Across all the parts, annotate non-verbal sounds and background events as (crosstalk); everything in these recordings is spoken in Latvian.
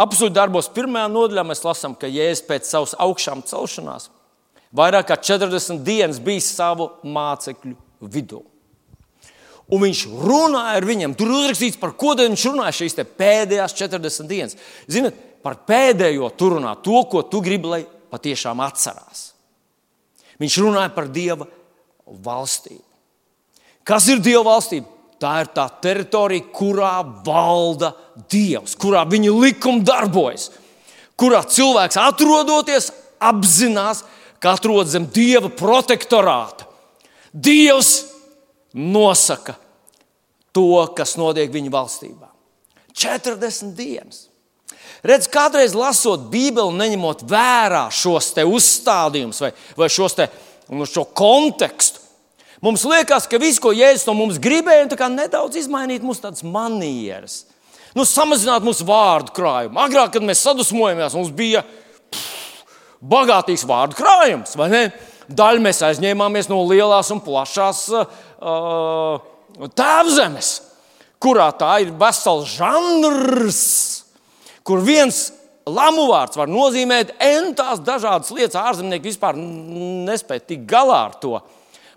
Apsūdzības darbos pirmajā nodaļā mēs lasām, ka Jēzus pēc savas augšām celšanās vairāk kā 40 dienas bija savu mācekļu vidū. Un viņš runāja ar viņiem. Tur uzrakstīts, par ko viņš runāja šīs pēdējās 40 dienas. Ziniet, par pēdējo tur runā to, ko tu gribi, lai patiešām atcerās. Viņš runāja par Dieva valstību. Kas ir Dieva valstība? Tā ir tā teritorija, kurā valda Dievs, kurā viņa likuma darbojas, kurā cilvēks atrodoties, apzinās, ka atrodas zem Dieva protektorāta. Dievs nosaka to, kas notiek viņa valstībā. 40 dienas. Redz, kādreiz lasot Bībeli, neņemot vērā šos uzstādījumus vai, vai šos te, nu, šo kontekstu, Mums liekas, ka viss, ko Jēzus no mums gribēja, ir nedaudz izmainīt mūsu tādas manieres. Nu, samazināt mūsu vārdu krājumu. Agrāk, kad mēs sadusmojāmies, mums bija pff, bagātīgs vārdu krājums. Daļu mēs aizņēmāmies no lielās un plašās uh, tēvzemes, kurā tā ir vesels žanrs, kur viens lamu vārds var nozīmēt entās dažādas lietas. Ārzemnieki vispār nespēja tikt galā ar to.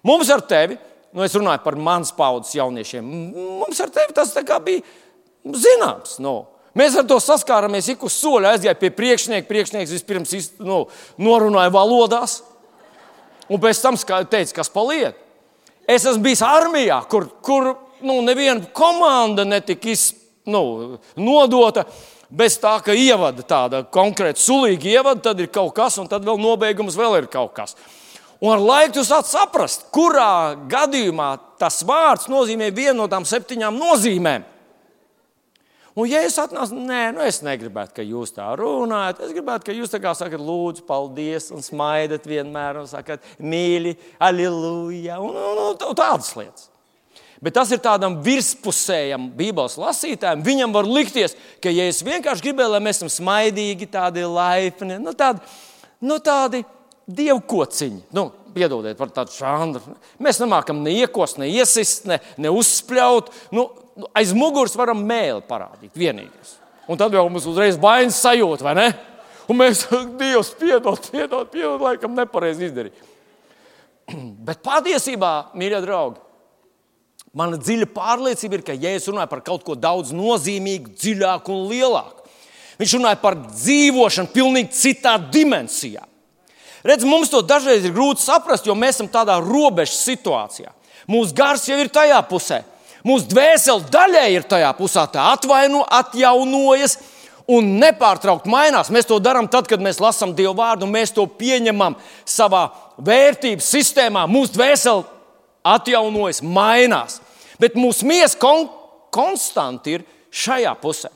Mums ar tevi, nu es runāju par manas paudzes jauniešiem, mums ar tevi tas bija zināms. Nu. Mēs ar to saskārāmies ik uz soļa, aizgāja pie priekšnieka. Priekšnieks vispirms nu, norunāja valodās, un pēc tam teica, kas paliek. Es esmu bijis armijā, kur, kur nu, neviena komanda netika iz, nu, nodota bez tā, ka ievada tāda konkrēta sulīga ievada, tad ir kaut kas, un tad vēl nobeigums vēl ir kaut kas. Un ar laiku tu sāc saprast, kurā gadījumā tas vārds nozīmē vienu no tām septiņām nozīmēm. Un, ja es atnācu, nē, nu es negribētu, ka jūs tā runājat. Es gribētu, ka jūs tā kā sakat, lūdzu, paldies, un smaidat vienmēr, un sakat, mīļi, aleluja, un, un, un, un tādas lietas. Bet tas ir tādam virspusējam Bībeles lasītājam. Viņam var likties, ka, ja es vienkārši gribēju, lai mēs esam smaidīgi, tādi laipni, nu, tādi, nu, tādi dievkociņi. Nu, piedodiet par tādu žanru. Mēs nemākam ne iekost, ne iesist, ne, ne uzspļaut. Nu, aiz muguras varam mēli parādīt vienīgais. Un tad jau mums uzreiz bailes sajūta, vai ne? Un mēs, (laughs) Dievs, piedod, piedod, piedod, laikam nepareizi izdarīt. (clears throat) Bet patiesībā, mīļie draugi, mana dziļa pārliecība ir, ka Jēzus runāja par kaut ko daudz nozīmīgu, dziļāku un lielāku. Viņš runāja par dzīvošanu pilnīgi citā dimensijā. Redz, mums to dažreiz ir grūti saprast, jo mēs esam tādā robežas situācijā. Mūsu gars jau ir tajā pusē, mūsu dvēsele daļai ir tajā pusē, tā atvaino, atjaunojas un nepārtraukti mainās. Mēs to darām tad, kad mēs lasām Dieva vārdu, un mēs to pieņemam savā vērtības sistēmā. Mūsu dvēsele atjaunojas, mainās. Bet mūsu miesa kon konstanti ir šajā pusē.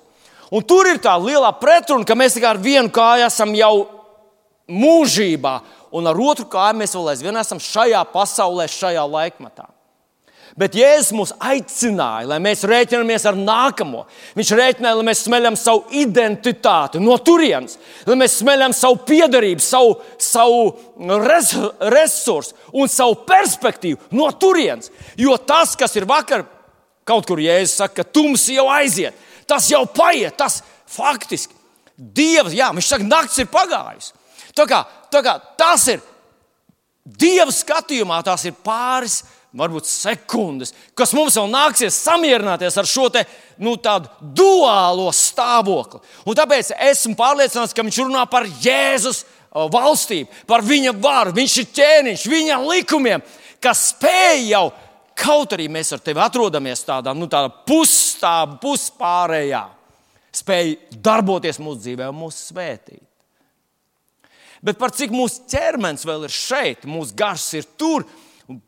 Un tur ir tā lielā pretruna, ka mēs ar vienu kāju esam jau mūžībā, un ar otru kāju mēs vēl aizvien esam šajā pasaulē, šajā laikmatā. Bet Jēzus mūs aicināja, lai mēs rēķinamies ar nākamo. Viņš rēķināja, lai mēs smeļam savu identitāti no turienes, lai mēs smeļam savu piedarību, savu, savu res, resursu un savu perspektīvu no turienes. Jo tas, kas ir vakar, kaut kur Jēzus saka, ka tums jau aiziet, tas jau paiet, tas faktiski Dievs, jā, viņš saka, naktis ir pagājusi. Tā kā, tā kā tas ir Dieva skatījumā, tās ir pāris. Varbūt sekundes, kas mums vēl nāksies samierināties ar šo te, nu, tādu duālo stāvokli. Un tāpēc esmu pārliecināts, ka viņš runā par Jēzus valstību, par viņa varu. Viņš ir ķēniņš, viņa likumiem, kas spēj jau, kaut arī mēs ar tevi atrodamies tādā, nu, tādā pusstāvā, puspārējā, spēj darboties mūsu dzīvē un mūsu svētīt. Bet par cik mūsu ķermenis vēl ir šeit, mūsu gars ir tur,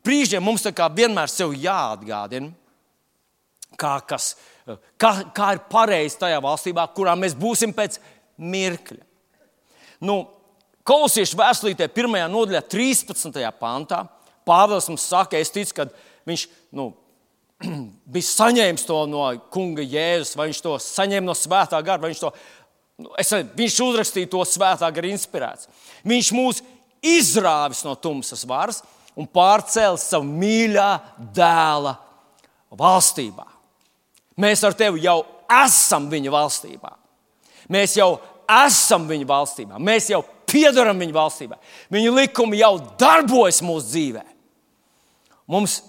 brīžiem mums vienmēr sev jāatgādina, kā, kas, kā, kā ir pareizi tajā valstībā, kurā mēs būsim pēc mirkļa. Nu, Kolosiešu vēstulītē, 1. nodaļā, 13. pantā, Pāvils mums saka, es ticu, ka viņš nu, (clears throat) bija saņēmis to no kunga Jēzus, vai viņš to saņēma no svētā gara, vai viņš to es, viņš uzrakstīja to svētā gara inspirēts. Viņš mūs izrāvis no tumsas varas un pārcēlis savu mīļā dēla valstībā. Mēs ar tevi jau esam viņa valstībā. Mēs jau esam viņa valstībā, mēs jau piedaram viņa valstībā. Viņa likumi jau darbojas mūsu dzīvē. Mums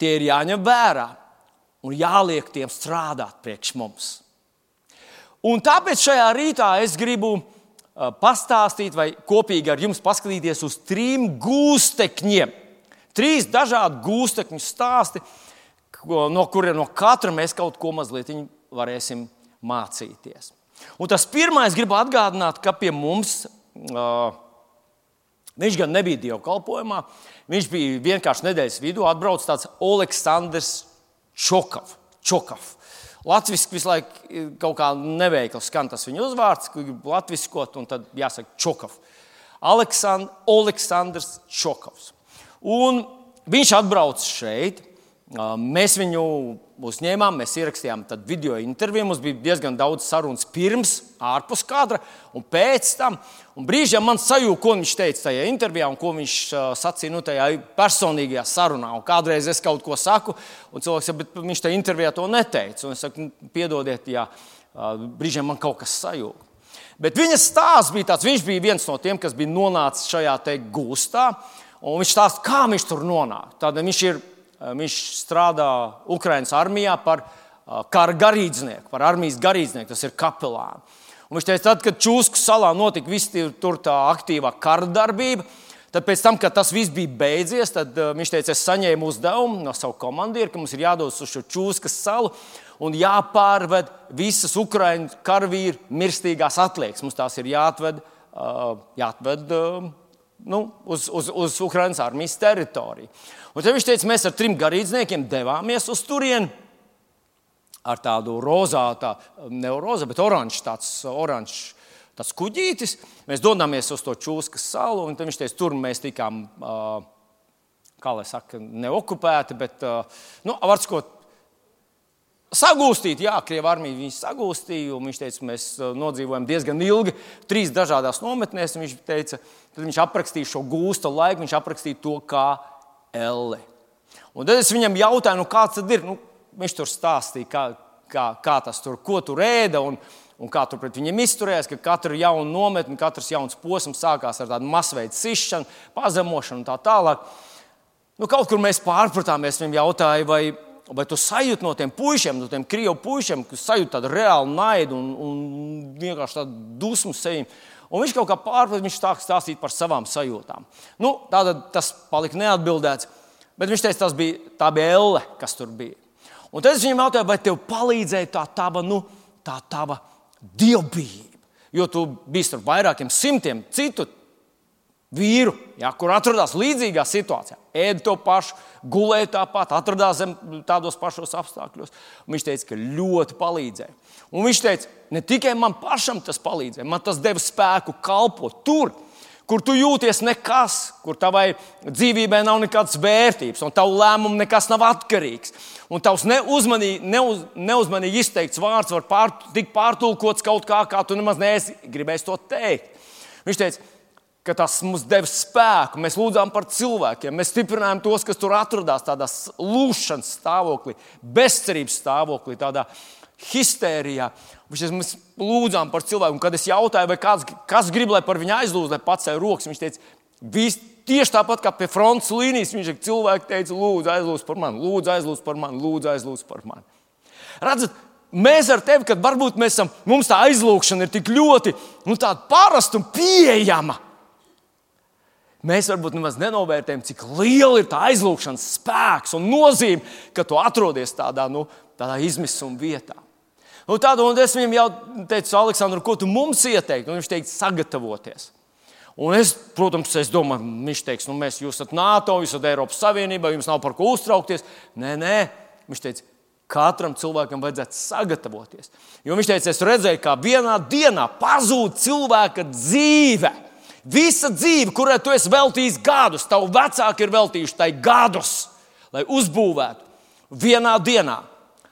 tie ir jāņem vērā un jāliek tiem strādāt priekš mums. Un tāpēc šajā rītā es gribu pastāstīt, vai kopīgi ar jums paskatīties uz trim gūstekņiem. Trīs dažādi gūstekņu stāsti, no kuriem no katra mēs kaut ko mazliet varēsim mācīties. Un tas pirmais, gribu atgādināt, ka pie mums uh, viņš gan nebija dievkalpojumā, viņš bija vienkārši nedēļas vidū atbraucis tāds Aleksandrs Čokavs. Čokavs. Latvijas visu laiku kaut kā neveikli skan tas viņa uzvārds, ko grib latviskot, un tad jāsaka Čokavs. Aleksand, Aleksandrs Čokavs. Un viņš atbrauc šeit. Mēs viņu uzņēmām, mēs ierakstījām video interviju. Mums bija diezgan daudz sarunas pirms, ārpus kadra un pēc tam. Un brīžiem man sajūta, ko viņš teica tajā intervijā un ko viņš sacīja nu, tajā personīgajā sarunā. Un kādreiz es kaut ko saku, un cilvēks saka, bet viņš tajā intervijā to neteica. Un es saku, nu, piedodiet, jā, brīžiem man kaut kas sajūta. Bet viņa stāsts bija tāds, viņš bija viens no tiem, kas bija nonācis šajā gūstā. Viņš stāsta, kā viņš tur nonāk. Tad viņš, ir, viņš strādā Ukraiņas armijā par kara garīdznieku, par armijas garīdznieku, tas ir kapelāns. Un viņš teica, tad, kad Čūsku salā notika viss tur tā aktīvā kara darbība, tad pēc tam, kad tas viss bija beidzies, tad uh, viņš teica, es saņēmu uzdevumu no savu komandieru, ka mums ir jādodas uz šo Čūskas salu un jāpārved visas Ukraiņu karavīru mirstīgās atliekas. Mums tās ir jāatved, uh, jāatved uh, nu, uz, uz, uz Ukraiņas armijas teritoriju. Un tad viņš teica, mēs ar trim garīdzniekiem devāmies uz turieni ar tādu rozātu, ne roza, bet oranžs, tāds oranžs. Tas kuģītis, mēs dodamies uz to čūskas salu, un viņš teica, tur mēs tikām, kā lai saka, neokupēti, bet, nu, var sakot, Sagūstīt, jā, Krievijas armija viņu sagūstīja. Viņš teica, mēs nodzīvojam diezgan ilgi, trīs dažādās nometnēs. Viņš teica, tad viņš aprakstīja šo gūsta laiku, viņš aprakstīja to kā elle. Un tad es viņam jautāju, nu, kāds tad ir. Nu, viņš tur stāstīja, kā, kā, kā tas tur, ko tur ēda. Un, un kā tur pret viņiem izturējās, ka katra jauna nometne, katrs jauns posms sākās ar tādu masveidu sišanu, pazemošanu un tā tālāk. Nu, kaut kur mēs pārpratāmies, viņam jautāja, vai Vai tu sajūti no tiem puišiem, no tiem krievu puišiem, kas sajūt tādu reālu naidu un, un vienkārši tādu dusmu sevim? Un viņš kaut kā pārpratīs, viņš sāk stāstīt par savām sajūtām. Nu, tātad tas palika neatbildēts, bet viņš teica, tas bija, tā bija elle, kas tur bija. Un tad es viņam jautāju, vai tev palīdzēja tā tava, nu, tā tava dievbijība? Jo tu biji ar vairākiem simtiem citu vīru, ja, kur atrodās līdzīgā situācijā. Ēda to pašu, gulēja tāpat, atradās zem tādos pašos apstākļos. Un viņš teica, ka ļoti palīdzēja. Un viņš teica, ne tikai man pašam tas palīdzēja, man tas deva spēku kalpot tur. Kur tu jūties nekas, kur tavai dzīvībai nav nekādas vērtības, un tavu lēmumu nekas nav atkarīgs. Un tavs neuzmanīgi, neuz, neuzmanīgi izteikts vārds var pār, tikt pārtulkots kaut kā, kā tu nemaz neesi gribējis to teikt. Viņš teica, ka tas mums deva spēku. Mēs lūdzām par cilvēkiem, mēs stiprinājām tos, kas tur atrodās tādā lūšanas stāvoklī, bezcerības stāvoklī, tādā histērijā. Mēs lūdzām par cilvēku, un kad es jautāju, kāds, kas grib, lai par viņu aizlūdz, lai pacēl rokas, viņš teica, vis, tieši tāpat kā pie frontes līnijas, viņš cilvēki teica, lūdzu, aizlūdz par mani, lūdzu, aizlūdz par mani, lūdzu, aizlūdz par mani. Redzat, mēs ar tevi, kad varbūt mēs esam, mums tā aizlūgšana ir tik ļoti nu, parasta un pieejama Mēs varbūt nemaz nenovērtējam, cik liela ir tā aizlūgšanas spēks un nozīme, ka tu atrodies tādā, nu, tādā izmisuma vietā. Nu, tādu, un es viņam jau teicu, Aleksandr, ko tu mums ieteiktu? Viņš teica, sagatavoties. Un es, protams, es domāju, viņš teiks, nu, mēs jūs esat NATO, jūs esat Eiropas Savienībā, jums nav par ko uztraukties. Nē, nē, viņš teica, katram cilvēkam vajadzētu sagatavoties. Jo viņš teica, es redzēju, kā vienā dienā pazūd cilvēka dzīve. Visa dzīve, kurai tu esi veltījis gadus, tavu vecāki ir veltījuši tai gadus, lai uzbūvētu. Vienā dienā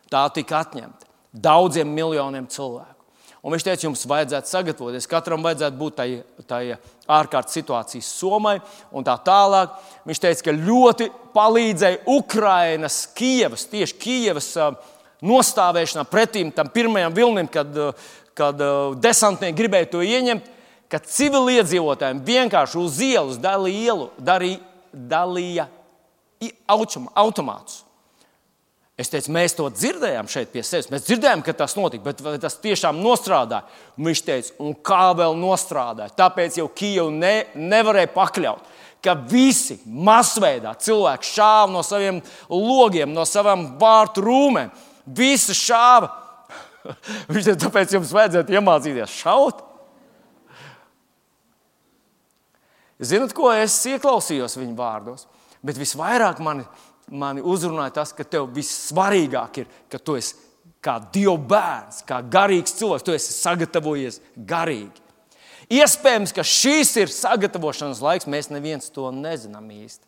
tā tika atņemta daudziem miljoniem cilvēku. Un viņš teica, jums vajadzētu sagatavoties, katram vajadzētu būt tai, tai ārkārtas situācijas somai un tā tālāk. Viņš teica, ka ļoti palīdzēja Ukrainas, Kievas, tieši Kievas nostāvēšanā pretim tam pirmajam vilnim, kad, kad desantnieki gribēja to ieņemt, ka civiliedzīvotājiem vienkārši uz ielas dalīja, dalīja automātus. Es teicu, mēs to dzirdējām šeit pie sevis. Mēs dzirdējām, ka tas notika, bet tas tiešām nostrādāja? Un viņš teica, un kā vēl nostrādāja? Tāpēc jau Kijava ne, nevarēja pakļaut, ka visi masveidā cilvēki šāva no saviem logiem, no savām vārtu rūmēm. Visi šāva. (laughs) Viņš teica, tāpēc jums vajadzētu iemācīties šaut. Zinat, ko es ieklausījos viņa vārdos? Bet visvairāk mani mani uzrunāja tas, ka tev vissvarīgāk ir, ka tu esi kā Dieva bērns, kā garīgs cilvēks, tu esi sagatavojies garīgi. Iespējams, ka šīs ir sagatavošanas laiks, mēs neviens to nezinām īsti.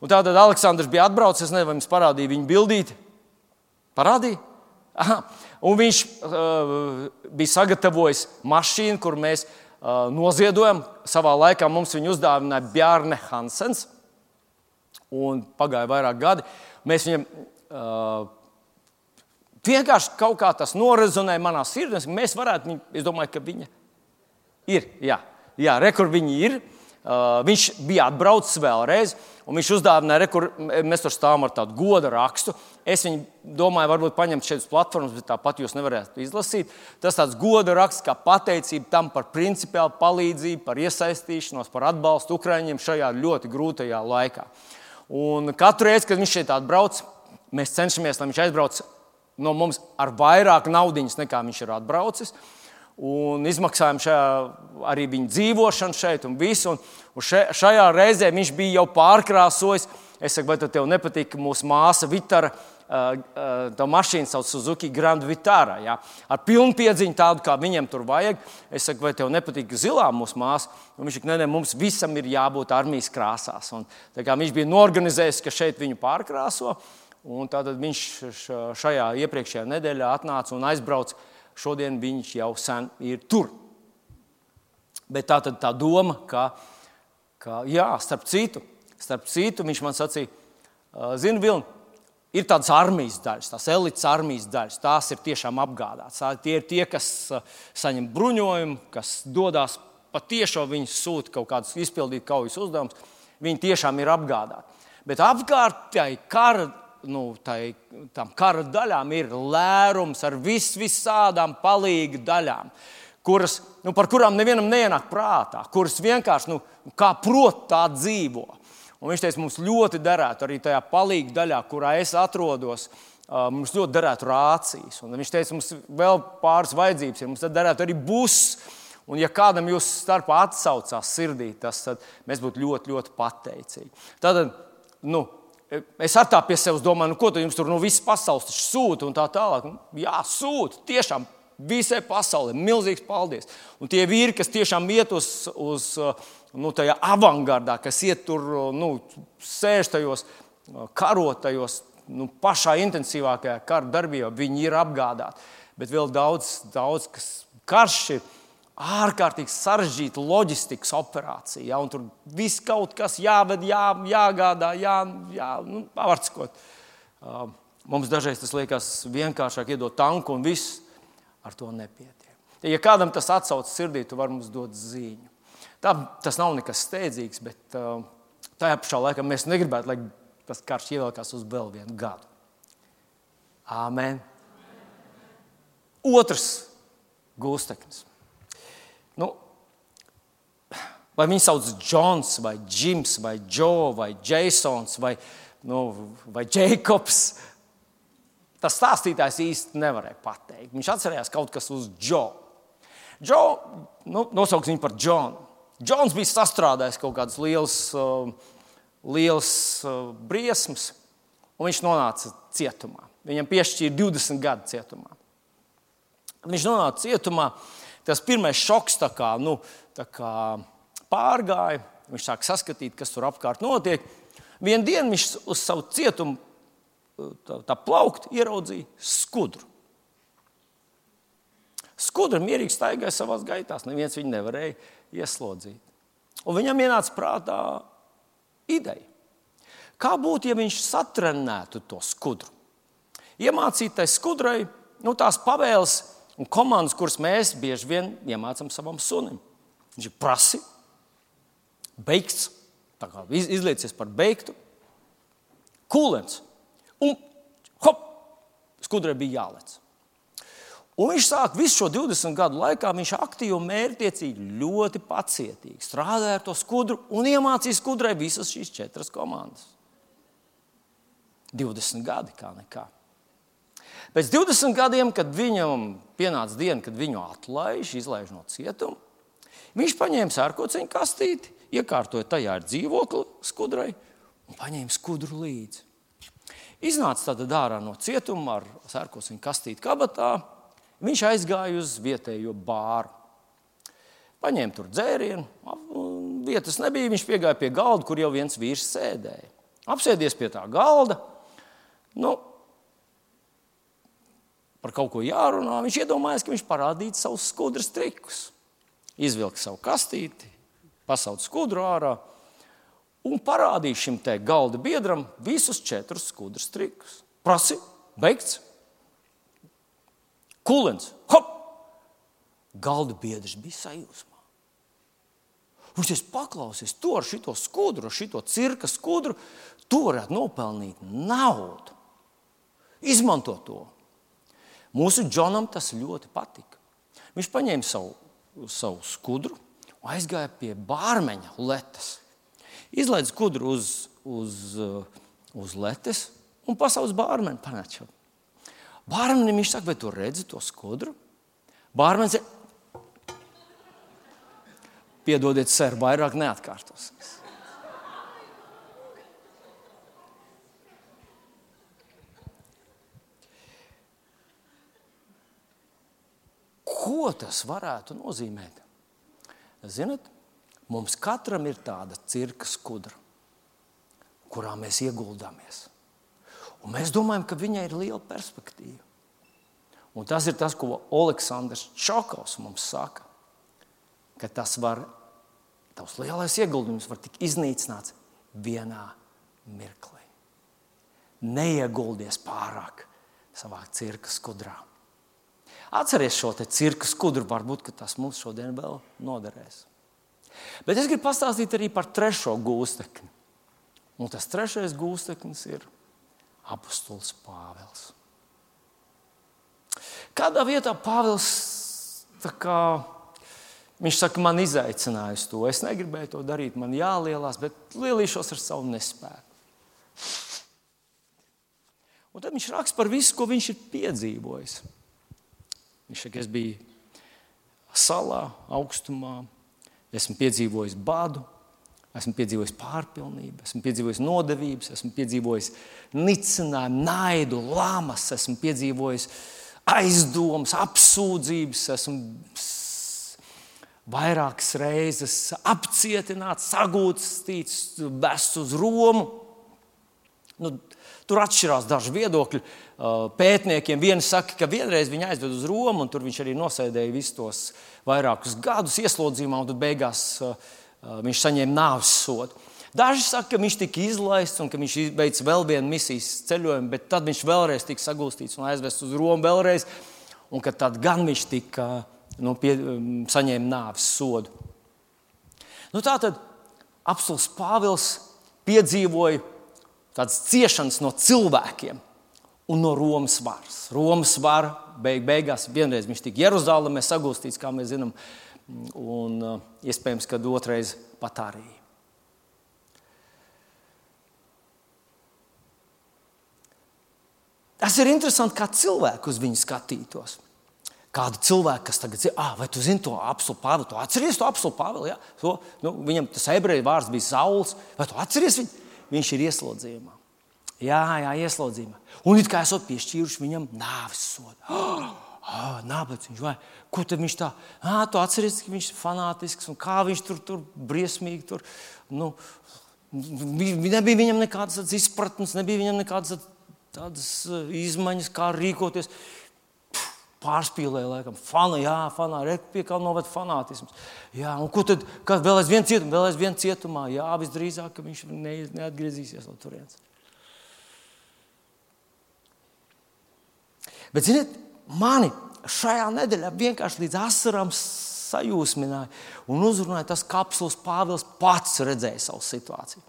Un tātad Aleksandrs bija atbraucis, es nezinu, vai jums parādīja viņa bildīti. Parādīja? Aha. Un viņš uh, bija sagatavojis mašīnu, kur mēs uh, noziedojam. Savā laikā mums viņu uzdāvināja Bjārne Hansens. Uh, un pagāja vairāk gadi. Mēs viņam uh, vienkārši kaut kā tas norezonēja manā sirdī. Mēs varētu, es domāju, ka viņa ir. Jā, jā rekur viņa ir. Uh, viņš bija atbraucis vēlreiz, un viņš uzdāvināja, rekur, mēs tur stāvam ar tādu goda rakstu. Es viņu domāju, varbūt paņemt šeit uz platformas, bet tāpat jūs nevarētu izlasīt. Tas tāds goda raksts, kā pateicība tam par principiālu palīdzību, par iesaistīšanos, par atbalstu Ukraiņiem šajā ļoti grūtajā laikā. Uh, Un katru reizi, kad viņš šeit atbrauc, mēs cenšamies, lai viņš aizbrauc no mums ar vairāk naudas, nekā viņš ir atbraucis. Un izmaksājām šajā, arī viņa dzīvošanu šeit un visu. Un, še, šajā reizē viņš bija jau pārkrāsojis. Es saku, vai tev nepatīk, mūsu māsa Vitara tā mašīna sauc Suzuki Grand Vitara. Ja? Ar pilnu piedziņu, tādu kā viņam tur vajag. Es saku, vai tev nepatīk zilā mūsu māsa? Un viņš saka, nē, nē, mums visam ir jābūt armijas krāsās. Un, viņš bija norganizējis, ka šeit viņu pārkrāso. Un tātad viņš šajā iepriekšējā nedēļā atnāca un aizbrauca. Šodien viņš jau sen ir tur. Bet tā tad tā doma, ka, ka jā, starp citu, starp citu viņš man sacīja, zini, Vilni, Ir tādas armijas daļas, tās elites armijas daļas, tās ir tiešām apgādātas. Tie ir tie, kas uh, saņem bruņojumu, kas dodas patiešām, viņi sūta kaut kādus izpildīt kaujas uzdevumus. Viņi tiešām ir apgādāti. Bet apkārt tai kara, nu, tai, tam kara daļām ir lērums ar vis, visādām palīga daļām, kuras, nu, par kurām nevienam neienāk prātā, kuras vienkārši nu, kā prot tā dzīvo. Un viņš teica, mums ļoti derētu arī tajā palīga daļā, kurā es atrodos. Mums ļoti derētu rācijas. Un viņš teica, mums vēl pāris vajadzības ir. Mums derētu arī buss. Un, ja kādam jūs starpā atsaucās sirdī, tas mēs būtu ļoti, ļoti pateicīgi. Tad, nu, es tā pie sevis domāju, nu, ko tu jums tur no nu, visas pasaules sūta un tā tālāk. Nu, jā, sūta tiešām visai pasaulē. Milzīgs paldies. Un tie vīri, kas tiešām iet uz, uz nu, tajā avangardā, kas iet tur, nu, sēž tajos karotajos, nu, pašā intensīvākajā kara darbībā, viņi ir apgādāti. Bet vēl daudz, daudz kas karš ir ārkārtīgi sarežģīta loģistikas operācija. Ja, tur viss kaut kas jāved, jā, jāgādā, jā, jā nu, pavarckot. Mums dažreiz tas liekas vienkāršāk iedot tanku un viss ar to nepietiek. Ja kādam tas atsaucas sirdī, tu vari mums dot ziņu. Tā, tas nav nekas steidzīgs, bet uh, tajā pašā laikā mēs negribētu, lai tas karš ievelkās uz vēl vienu gadu. Āmen. Otrs gūsteknis. Nu, vai viņu sauc Džons, vai Džims, vai Džo, vai Jasons, vai, nu, vai Jēkabs. Tas stāstītājs īsti nevarēja pateikt. Viņš atcerējās kaut kas uz Džo. Džo, nu, nosauks viņu par Džonu. Džons bija sastrādājis kaut kādas lielas, uh, lielas uh, briesmas, un viņš nonāca cietumā. Viņam piešķīra 20 gadu cietumā. Viņš nonāca cietumā. Tas pirmais šoks kā, nu, kā pārgāja. Viņš sāk saskatīt, kas tur apkārt notiek. Vienā dienā viņš uz savu cietumu tā, tā plaukt ieraudzīja skudru. Skudra mierīgi staigāja savā gaitā. Neviens viņu nevarēja ieslodzīt. Un viņam ienāca prātā ideja. Kā būtu, ja viņš satrenētu to skudru? Iemācītai skudrai nu, tās pavēles un komandas, kuras mēs bieži vien iemācām savam sunim. Viņš ir prasi, beigts, izliecies par beigtu, kūlens. Un hop, skudrai bija jālec. Un viņš sāk visu šo 20 gadu laikā, viņš aktīvi un mērķiecīgi, ļoti pacietīgi strādāja ar to skudru un iemācīja skudrai visas šīs četras komandas. 20 gadi kā nekā. Pēc 20 gadiem, kad viņam pienāca diena, kad viņu atlaiž, izlaiž no cietuma, viņš paņēma sērkociņu kastīti, iekārtoja tajā ar dzīvokli skudrai un paņēma skudru līdzi. Iznāca tad ārā no cietuma ar sērkociņu kastīti kabatā Viņš aizgāja uz vietējo bāru. Paņēma tur dzērienu, vietas nebija. Viņš piegāja pie galda, kur jau viens vīrs sēdēja. Apsēdies pie tā galda. Nu, par kaut ko jārunā. Viņš iedomājās, ka viņš parādīs savus skudras trikus. Izvilka savu kastīti, pasauca skudru ārā un parādīja šim te galda biedram visus četrus skudras trikus. Prasi, beigts! Kulens, hop! Galda biedrs bija sajūsmā. Viņš ir paklausies to ar šo skudru, ar šo cirka skudru. Tu varētu nopelnīt naudu. Izmanto to. Mūsu Džonam tas ļoti patika. Viņš paņēma savu, savu skudru un aizgāja pie bārmeņa letes. Izlaiž skudru uz, uz, uz letes un pasaules bārmeni panāca. Bārmenim viņš saka, vai tu redzi to skudru? Bārmenis ir. Piedodiet, ser, vairāk neatkārtos. Ko tas varētu nozīmēt? Ziniet, mums katram ir tāda cirka skudra, kurā mēs ieguldāmies. Un mēs domājam, ka viņai ir liela perspektīva. Un tas ir tas, ko Aleksandrs Čakovs mums saka. Ka tas var, tavs lielais ieguldījums var tikt iznīcināts vienā mirklī. Neieguldies pārāk savā cirka skudrā. Atcerieties šo cirka skudru, varbūt tas mums šodien vēl noderēs. Bet es gribu pastāstīt arī par trešo gūstekni. Un tas trešais gūsteknis ir apustulis Pāvils. Kādā vietā Pāvils kā, saka, man izaicināja to. Es negribēju to darīt, man jālielās, bet lielīšos ar savu nespēku. Un tad viņš raksta par visu, ko viņš ir piedzīvojis. Viņš saka, es biju salā, augstumā, esmu piedzīvojis badu, Esmu piedzīvojis pārpilnību, esmu piedzīvojis nodevības, esmu piedzīvojis nicinājumu, naidu, lamas, esmu piedzīvojis aizdomas, apsūdzības, esmu vairākas reizes apcietināts, sagūstīts, vests uz Romu. Nu, tur atšķirās daži viedokļi. Pētniekiem viens saka, ka vienreiz viņi aizved uz Romu, un tur viņš arī nosēdēja visus tos vairākus gadus ieslodzījumā, un tad beigās uh, viņš saņēma nāves sodu. Daži saka, ka viņš tika izlaists un ka viņš veica vēl vienu misijas ceļojumu, bet tad viņš vēlreiz tika sagūstīts un aizvests uz Romu vēlreiz, un ka tad gan viņš tika, nu, pie, saņēma nāves sodu. Nu, tā tad apelsīns Pāvils piedzīvoja tādas ciešanas no cilvēkiem un no Romas varas. Romas vara beig, beigās vienreiz viņš tika Jeruzalemē sagūstīts, kā mēs zinām, un uh, iespējams, ka otrais pat arī. Tas ir interesanti, kā cilvēki uz viņu skatītos. Kādu cilvēku, kas tagad ir, ah, vai tu zini to apelsīnu Pāvilu, tu atceries to apelsīnu Pāvilu? Ja? To, nu, viņam tas ebreju vārds bija Sauls, vai tu atceries viņu? Viņš ir ieslodzījumā. Jā, jā, ieslodzījumā. Un it kā esot piešķīruši viņam nāves sodu. Oh! (gasps) Ah, nabadzīgs. Vai ko tad viņš tā? Ah, tu atceries, ka viņš ir fanātisks un kā viņš tur, tur briesmīgi tur. Nu, nebija viņam nekādas izpratnes, nebija viņam nekādas tādas izmaiņas, kā rīkoties. Pārspīlēja, laikam, fana, jā, fanā, pie kā noved fanātisms. Jā, un ko tad, kad vēl aizvien cietumā, vēl aizvien cietumā, jā, visdrīzāk, ka viņš ne, neatgriezīsies no turienes. Bet, ziniet, mani šajā nedēļā vienkārši līdz asarām sajūsmināja un uzrunāja tas kapsulas Pāvils pats redzēja savu situāciju.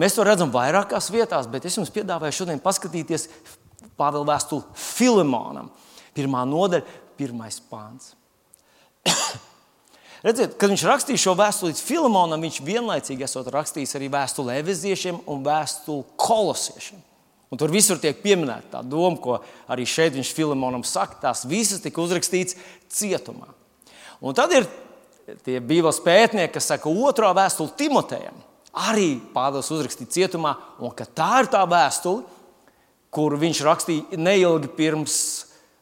Mēs to redzam vairākās vietās, bet es jums piedāvāju šodien paskatīties Pāvila vēstuli Filimonam. Pirmā nodaļa, pirmais pāns. (coughs) Redziet, kad viņš rakstīja šo vēstuli līdz Filimonam, viņš vienlaicīgi esot rakstījis arī vēstuli Eveziešiem un vēstuli Kolosiešiem. Un tur visur tiek pieminēta tā doma, ko arī šeit viņš Filimonam saka. Tās visas tika uzrakstītas cietumā. Un tad ir tie Bībeles pētnieki, kas saka, otrā vēstule Timotejam. Arī Pāvils uzrakstīja cietumā, un tā ir tā vēstule, kuru viņš rakstīja neilgi pirms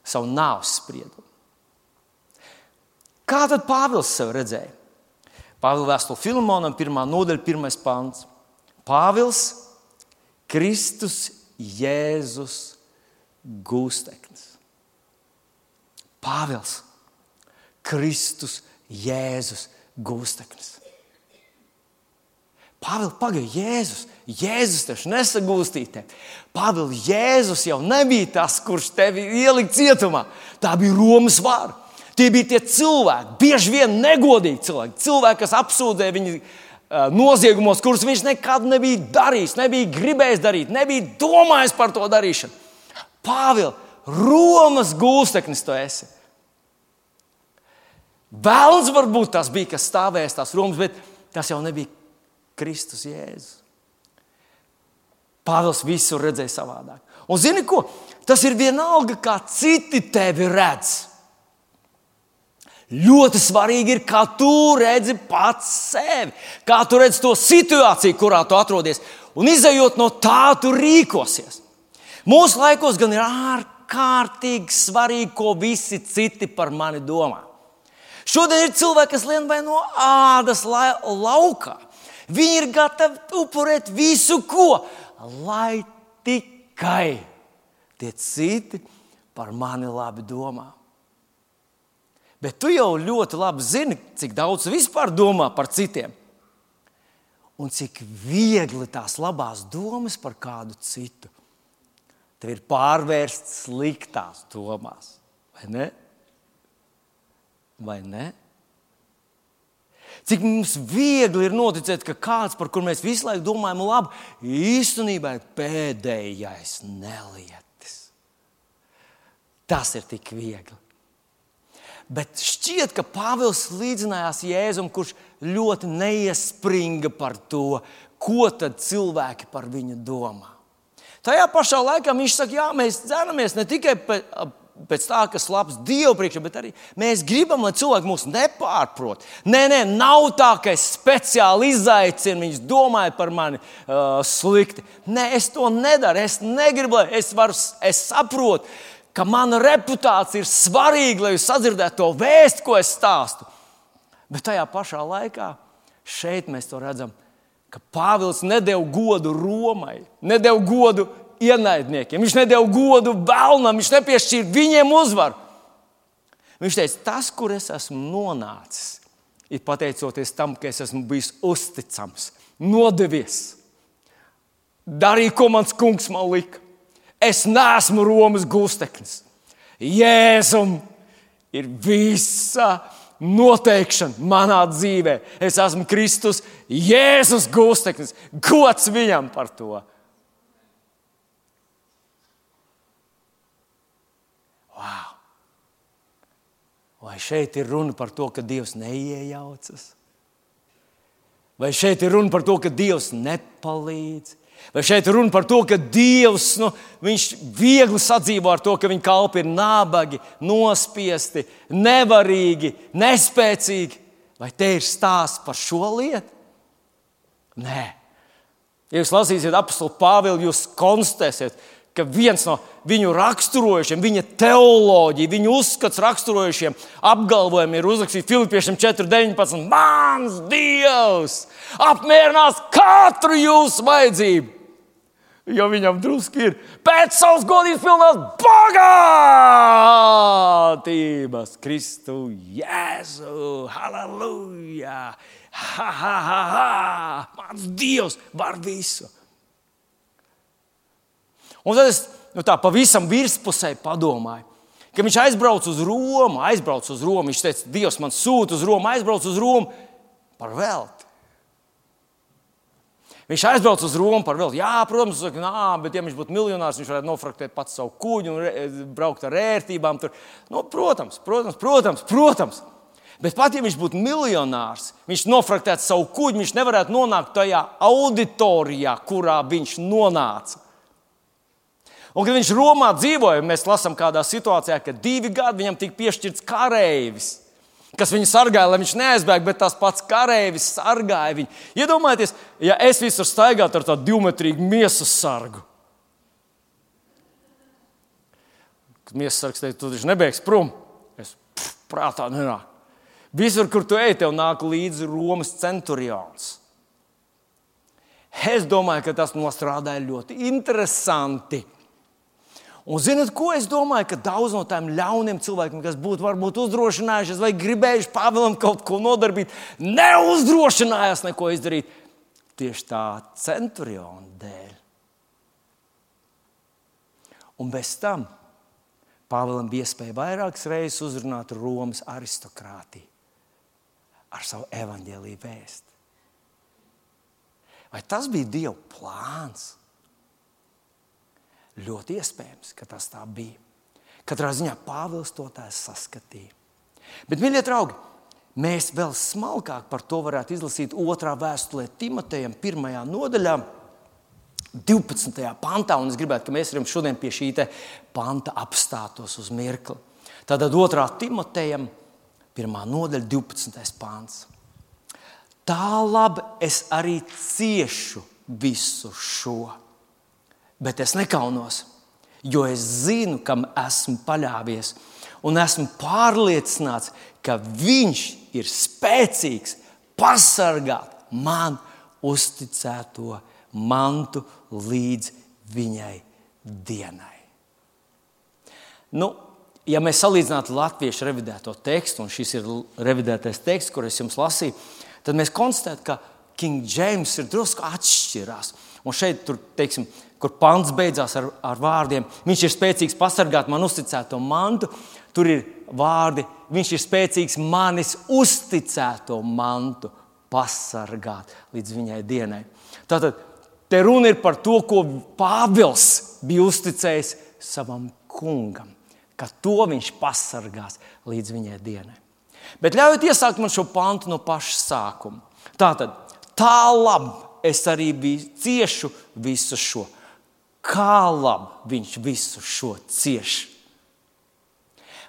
savu nāves spriedumu. Kā tad Pāvils sev redzēja? Pāvila vēstule Filmonam, pirmā nodaļa, pirmais pants. Pāvils, Kristus, Jēzus, gūsteknis. Pāvils, Kristus, Jēzus, gūsteknis. Pāvils, pagaidi, Jēzus. Jēzus taču nesagūstīja tevi. Pāvils, Jēzus jau nebija tas, kurš tevi ielika cietumā. Tā bija Romas vara. Tie bija tie cilvēki, bieži vien negodīgi cilvēki, cilvēki, kas apsūdzēja viņu noziegumos, kurus viņš nekad nebija darījis, nebija gribējis darīt, nebija domājis par to darīšanu. Pāvils, Romas gūsteknis tu esi. Vēlns varbūt tas bija, kas stāvēs tās Romas, bet tas jau nebija Kristus Jēzus. Pāvils visur redzēja savādāk. Un zini ko? Tas ir vienalga, kā citi tevi redz. Ļoti svarīgi ir, kā tu redzi pats sevi, kā tu redzi to situāciju, kurā tu atrodies. Un izējot no tā, tu rīkosies. Mūsu laikos gan ir ārkārtīgi svarīgi, ko visi citi par mani domā. Šodien ir cilvēki, kas lien vai no ādas laukā. Viņi ir gatavi upurēt visu, ko, lai tikai tie citi par mani labi domā. Bet tu jau ļoti labi zini, cik daudz vispār domā par citiem. Un cik viegli tās labās domas par kādu citu tev ir pārvērstas sliktās domās. Vai ne? Vai ne? Cik mums viegli ir noticēt, ka kāds, par kuru mēs visu laiku domājam, labi, īstenībā ir pēdējais nelietis. Tas ir tik viegli. Bet šķiet, ka Pāvils līdzinājās Jēzum, kurš ļoti neiespringa par to, ko cilvēki par viņu domā. Tajā pašā laikā viņš saka, jā, mēs dzeramies ne tikai pēc tā, kas labs Dievu priekšā, bet arī mēs gribam, lai cilvēki mūs nepārprot. Nē, nē, nav tā, ka es speciāli izaicinu viņus, domāju par mani uh, slikti. Nē, es to nedaru. Es negribu, lai es, varu, es saprotu, ka mana reputācija ir svarīga, lai jūs sadzirdētu to vēstu, ko es stāstu. Bet tajā pašā laikā šeit mēs to redzam, ka Pāvils nedēļa godu Romai, nedēļa godu ienaidniekiem. Viņš nedēļa godu vēlnam, viņš nepiešķīra viņiem uzvaru. Viņš teica, tas, kur es esmu nonācis, ir pateicoties tam, ka es esmu bijis uzticams, nodevies, darīju, ko mans kungs man lika. Es neesmu Romas gūsteknis. Jēzum ir visa noteikšana manā dzīvē. Es esmu Kristus, Jēzus gūsteknis. Gods viņam par to! Vai šeit ir runa par to, ka Dievs neiejaucas? Vai šeit ir runa par to, ka Dievs nepalīdz? Vai šeit ir runa par to, ka Dievs nu, viegli sadzīvo ar to, ka viņa kalpi ir nabagi, nospiesti, nevarīgi, nespēcīgi? Vai te ir stāsts par šo lietu? Nē. Ja jūs lasīsiet apakstu Pāvilu, jūs konstatēsiet, ka viens no viņu raksturojušiem, viņa teoloģija, viņa uzskats raksturojušiem apgalvojumiem ir uzrakstīts Filipiešiem 4.19. Mans Dievs apmierinās katru jūsu vajadzību! Jo viņam drusku ir pēc savas godības pilnās bagātības, Kristu, Jēzu, Halleluja! Ha, ha, ha, ha! Mans Dievs var visu! Un tad es nu, tā pavisam virspusē padomāju, Kad viņš aizbrauca uz Romu, aizbrauca uz Romu, viņš teica, Dievs man sūta uz Romu, aizbrauca uz Romu par velti. Viņš aizbrauca uz Romu par velti. Jā, protams, saka, nā, bet ja viņš būtu miljonārs, viņš varētu nofraktēt pats savu kuģi un braukt ar ērtībām. Tur. Nu, protams, protams, protams, protams. Bet pat ja viņš būtu miljonārs, viņš nofraktētu savu kuģi, viņš nevarētu nonākt tajā auditorijā, kurā viņš nonāca. Un, kad viņš Romā dzīvoja, mēs lasām kādā situācijā, ka divi gadi viņam tika piešķirts kareivis, kas viņu sargāja, lai viņš neaizbēgtu, bet tas pats kareivis sargāja viņu. Iedomājieties, ja es visur staigātu ar tādu divmetrīgu miesas sargu. Kad miesas sargs teica, tu taču nebēgs prom, es pff, prātā nenāku. Visur, kur tu ej, tev nāk līdzi Romas centurions. Es domāju, ka tas nostrādāja ļoti interesanti. Un zinot, ko es domāju, ka daudz no tiem ļauniem cilvēkiem, kas būtu varbūt uzdrošinājušies vai gribējuši Pāvēlam kaut ko nodarbīt, neuzdrošinājās neko izdarīt tieši tā centuriona dēļ. Un bez tam Pāvēlam bija iespēja vairākas reizes uzrunāt Romas aristokrātiju ar savu evaņģēlīju vēstu. Vai tas bija Dieva plāns? Ļoti iespējams, ka tas tā bija. Katrā ziņā Pāvils to tā saskatīja. Bet, mīļie draugi, mēs vēl smalkāk par to varētu izlasīt otrā vēstulē Timotejam, pirmajā nodaļā. 12. pantā, un es gribētu, lai mēs arī šodien pie šī panta apstātos uz mirkli. Tātad 2. Timotejam, 1. nodaļa, 12. pāns. Tā labi es arī ciešu visu šo bet es nekaunos, jo es zinu, kam esmu paļāvies. Un esmu pārliecināts, ka Viņš ir spēcīgs pasargāt man uzticēto mantu līdz viņai dienai. Nu, ja mēs salīdzinātu latviešu revidēto tekstu, un šis ir revidētais teksts, kur es jums lasīju, tad mēs konstatējam, ka King James ir drusku atšķirās. Un šeit, tur, teiksim, kur pants beidzās ar, ar vārdiem, viņš ir spēcīgs pasargāt man uzticēto mantu. Tur ir vārdi, viņš ir spēcīgs manis uzticēto mantu pasargāt līdz viņai dienai. Tātad te runa ir par to, ko Pāvils bija uzticējis savam kungam, ka to viņš pasargās līdz viņai dienai. Bet ļaujiet iesākt man šo pantu no paša sākuma. Tātad, tā labi es arī biju ciešu visu šo kā labi viņš visu šo cieš.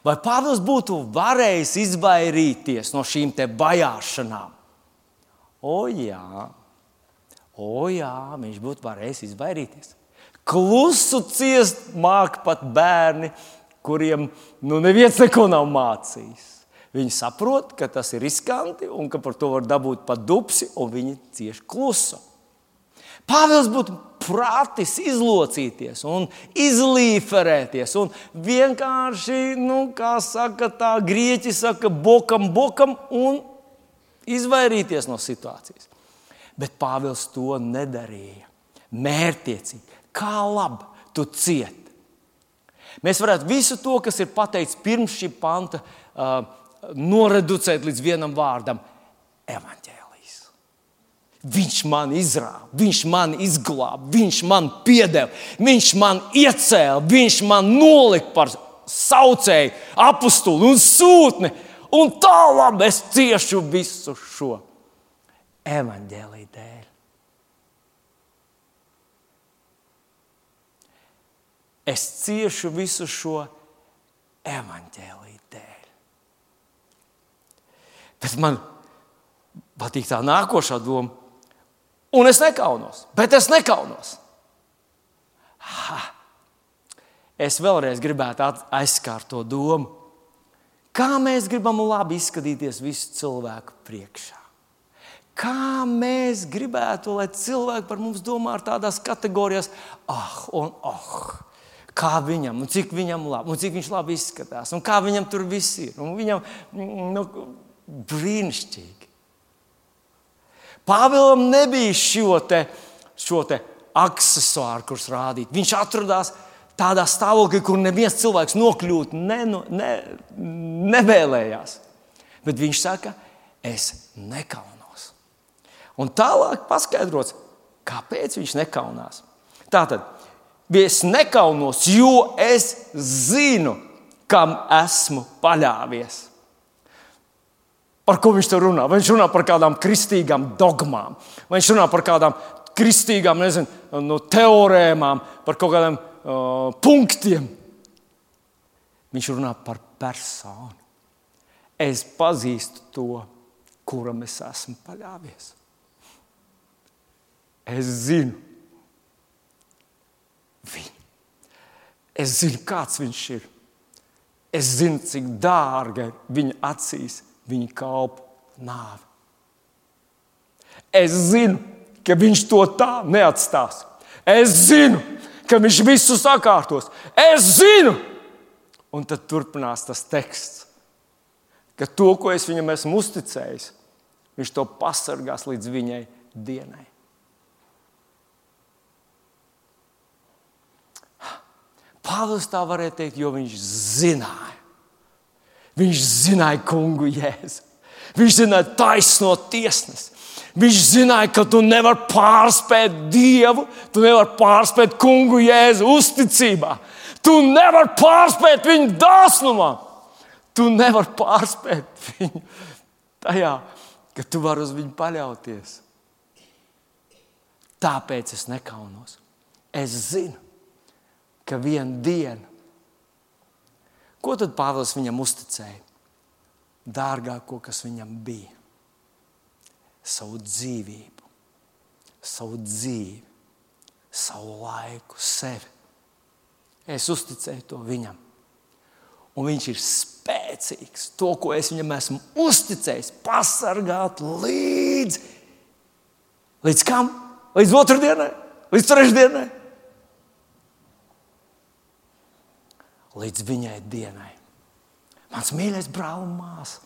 Vai Pāvils būtu varējis izvairīties no šīm vajāšanām? O, jā, o, jā, viņš būtu varējis izvairīties. Klusu ciest māca pat bērni, kuriem nu, neviens neko nav mācījis. Viņi saprot, ka tas ir riskanti un ka par to var dabūt pat dupsi, un viņi cieši klusu. Pāvils būtu prātis izlocīties un izlīferēties un vienkārši, nu, kā saka, tā grieķi saka, bokam, bokam un izvairīties no situācijas. Bet Pāvils to nedarīja. Mērķiecīgi, kā labi tu cieti. Mēs varētu visu to, kas ir pateikts pirms šī panta, uh, noreducēt līdz vienam vārdam - evaņģēlijas. Viņš man izrāva, viņš man izglāba, viņš man piedeva, viņš man iecēla, viņš man nolika par saucēju, apstuli un sūtni. Un tā labi es ciešu visu šo evaņģēlīju dēļ. Es ciešu visu šo evaņģēlīju dēļ. Bet man patīk tā nākošā doma Un es nekaunos, bet es nekaunos. Ha. Es vēlreiz gribētu aizskārt to domu, kā mēs gribam labi izskatīties visu cilvēku priekšā. Kā mēs gribētu, lai cilvēki par mums domā tādās kategorijās, ah, un ah, kā viņam, un cik viņam labi, un cik viņš labi izskatās, un kā viņam tur viss ir. Viņam nu, brīnišķīgi. Pāvēlam nebija šo te, šo te aksesuāru, kurus rādīt. Viņš atradās tādā stāvoklī, kur neviens cilvēks nokļūt ne, ne, nevēlējās. Bet viņš saka, es nekaunos. Un tālāk paskaidrots, kāpēc viņš nekaunās. Tātad, es nekaunos, jo es zinu, kam esmu paļāvies. Par ko viņš tur runā? Vai viņš runā par kādām kristīgām dogmām, vai viņš runā par kādām kristīgām nezinu, no teorēmām, par kaut kādiem uh, punktiem. Viņš runā par personu. Es pazīstu to, kuram es esmu paļāvies. Es zinu viņu. Es zinu, kāds viņš ir. Es zinu, cik dārga ir viņa acīs, viņa kalpu nāve. Es zinu, ka viņš to tā neatstās. Es zinu, ka viņš visu sakārtos. Es zinu, un tad turpinās tas teksts, ka to, ko es viņam esmu uzticējis, viņš to pasargās līdz viņai dienai. Pāvils tā varēja teikt, jo viņš zināja. Viņš zināja kungu jēzu. Viņš zināja taisno tiesnesi. Viņš zināja, ka tu nevari pārspēt Dievu, tu nevari pārspēt kungu jēzu uzticībā. Tu nevari pārspēt viņu dāsnumā. Tu nevari pārspēt viņu tajā, ka tu vari uz viņu paļauties. Tāpēc es nekaunos. Es zinu, ka viena diena, ko tad Pāvils viņam uzticēja? Dārgāko, kas viņam bija, savu dzīvību, savu dzīvi, savu laiku, sevi. Es uzticēju to viņam. Un viņš ir spēcīgs. To, ko es viņam esmu uzticējis, pasargāt līdz, līdz kam? Līdz otrdienai, līdz trešdienai. Līdz viņai dienai. Mans mīļais brāl un māsa.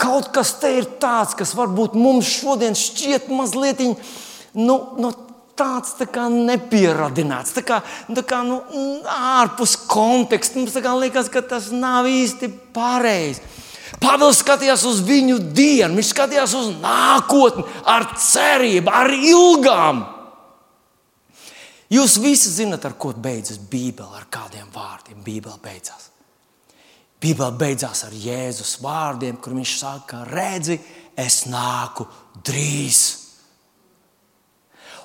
Kaut kas te ir tāds, kas varbūt mums šodien šķiet mazliet nu, nu, tāds tā kā nepieradināts, tā kā, tā kā nu, ārpus konteksta. Mums liekas, ka tas nav īsti pareizi. Pāvils skatījās uz viņu dienu, viņš skatījās uz nākotni, ar cerību, ar ilgām. Jūs visi zinat, ar ko beidzas Bībele, ar kādiem vārdiem Bībele beidzās. Bībele beidzās ar Jēzus vārdiem, kur viņš saka, redzi, es nāku drīz.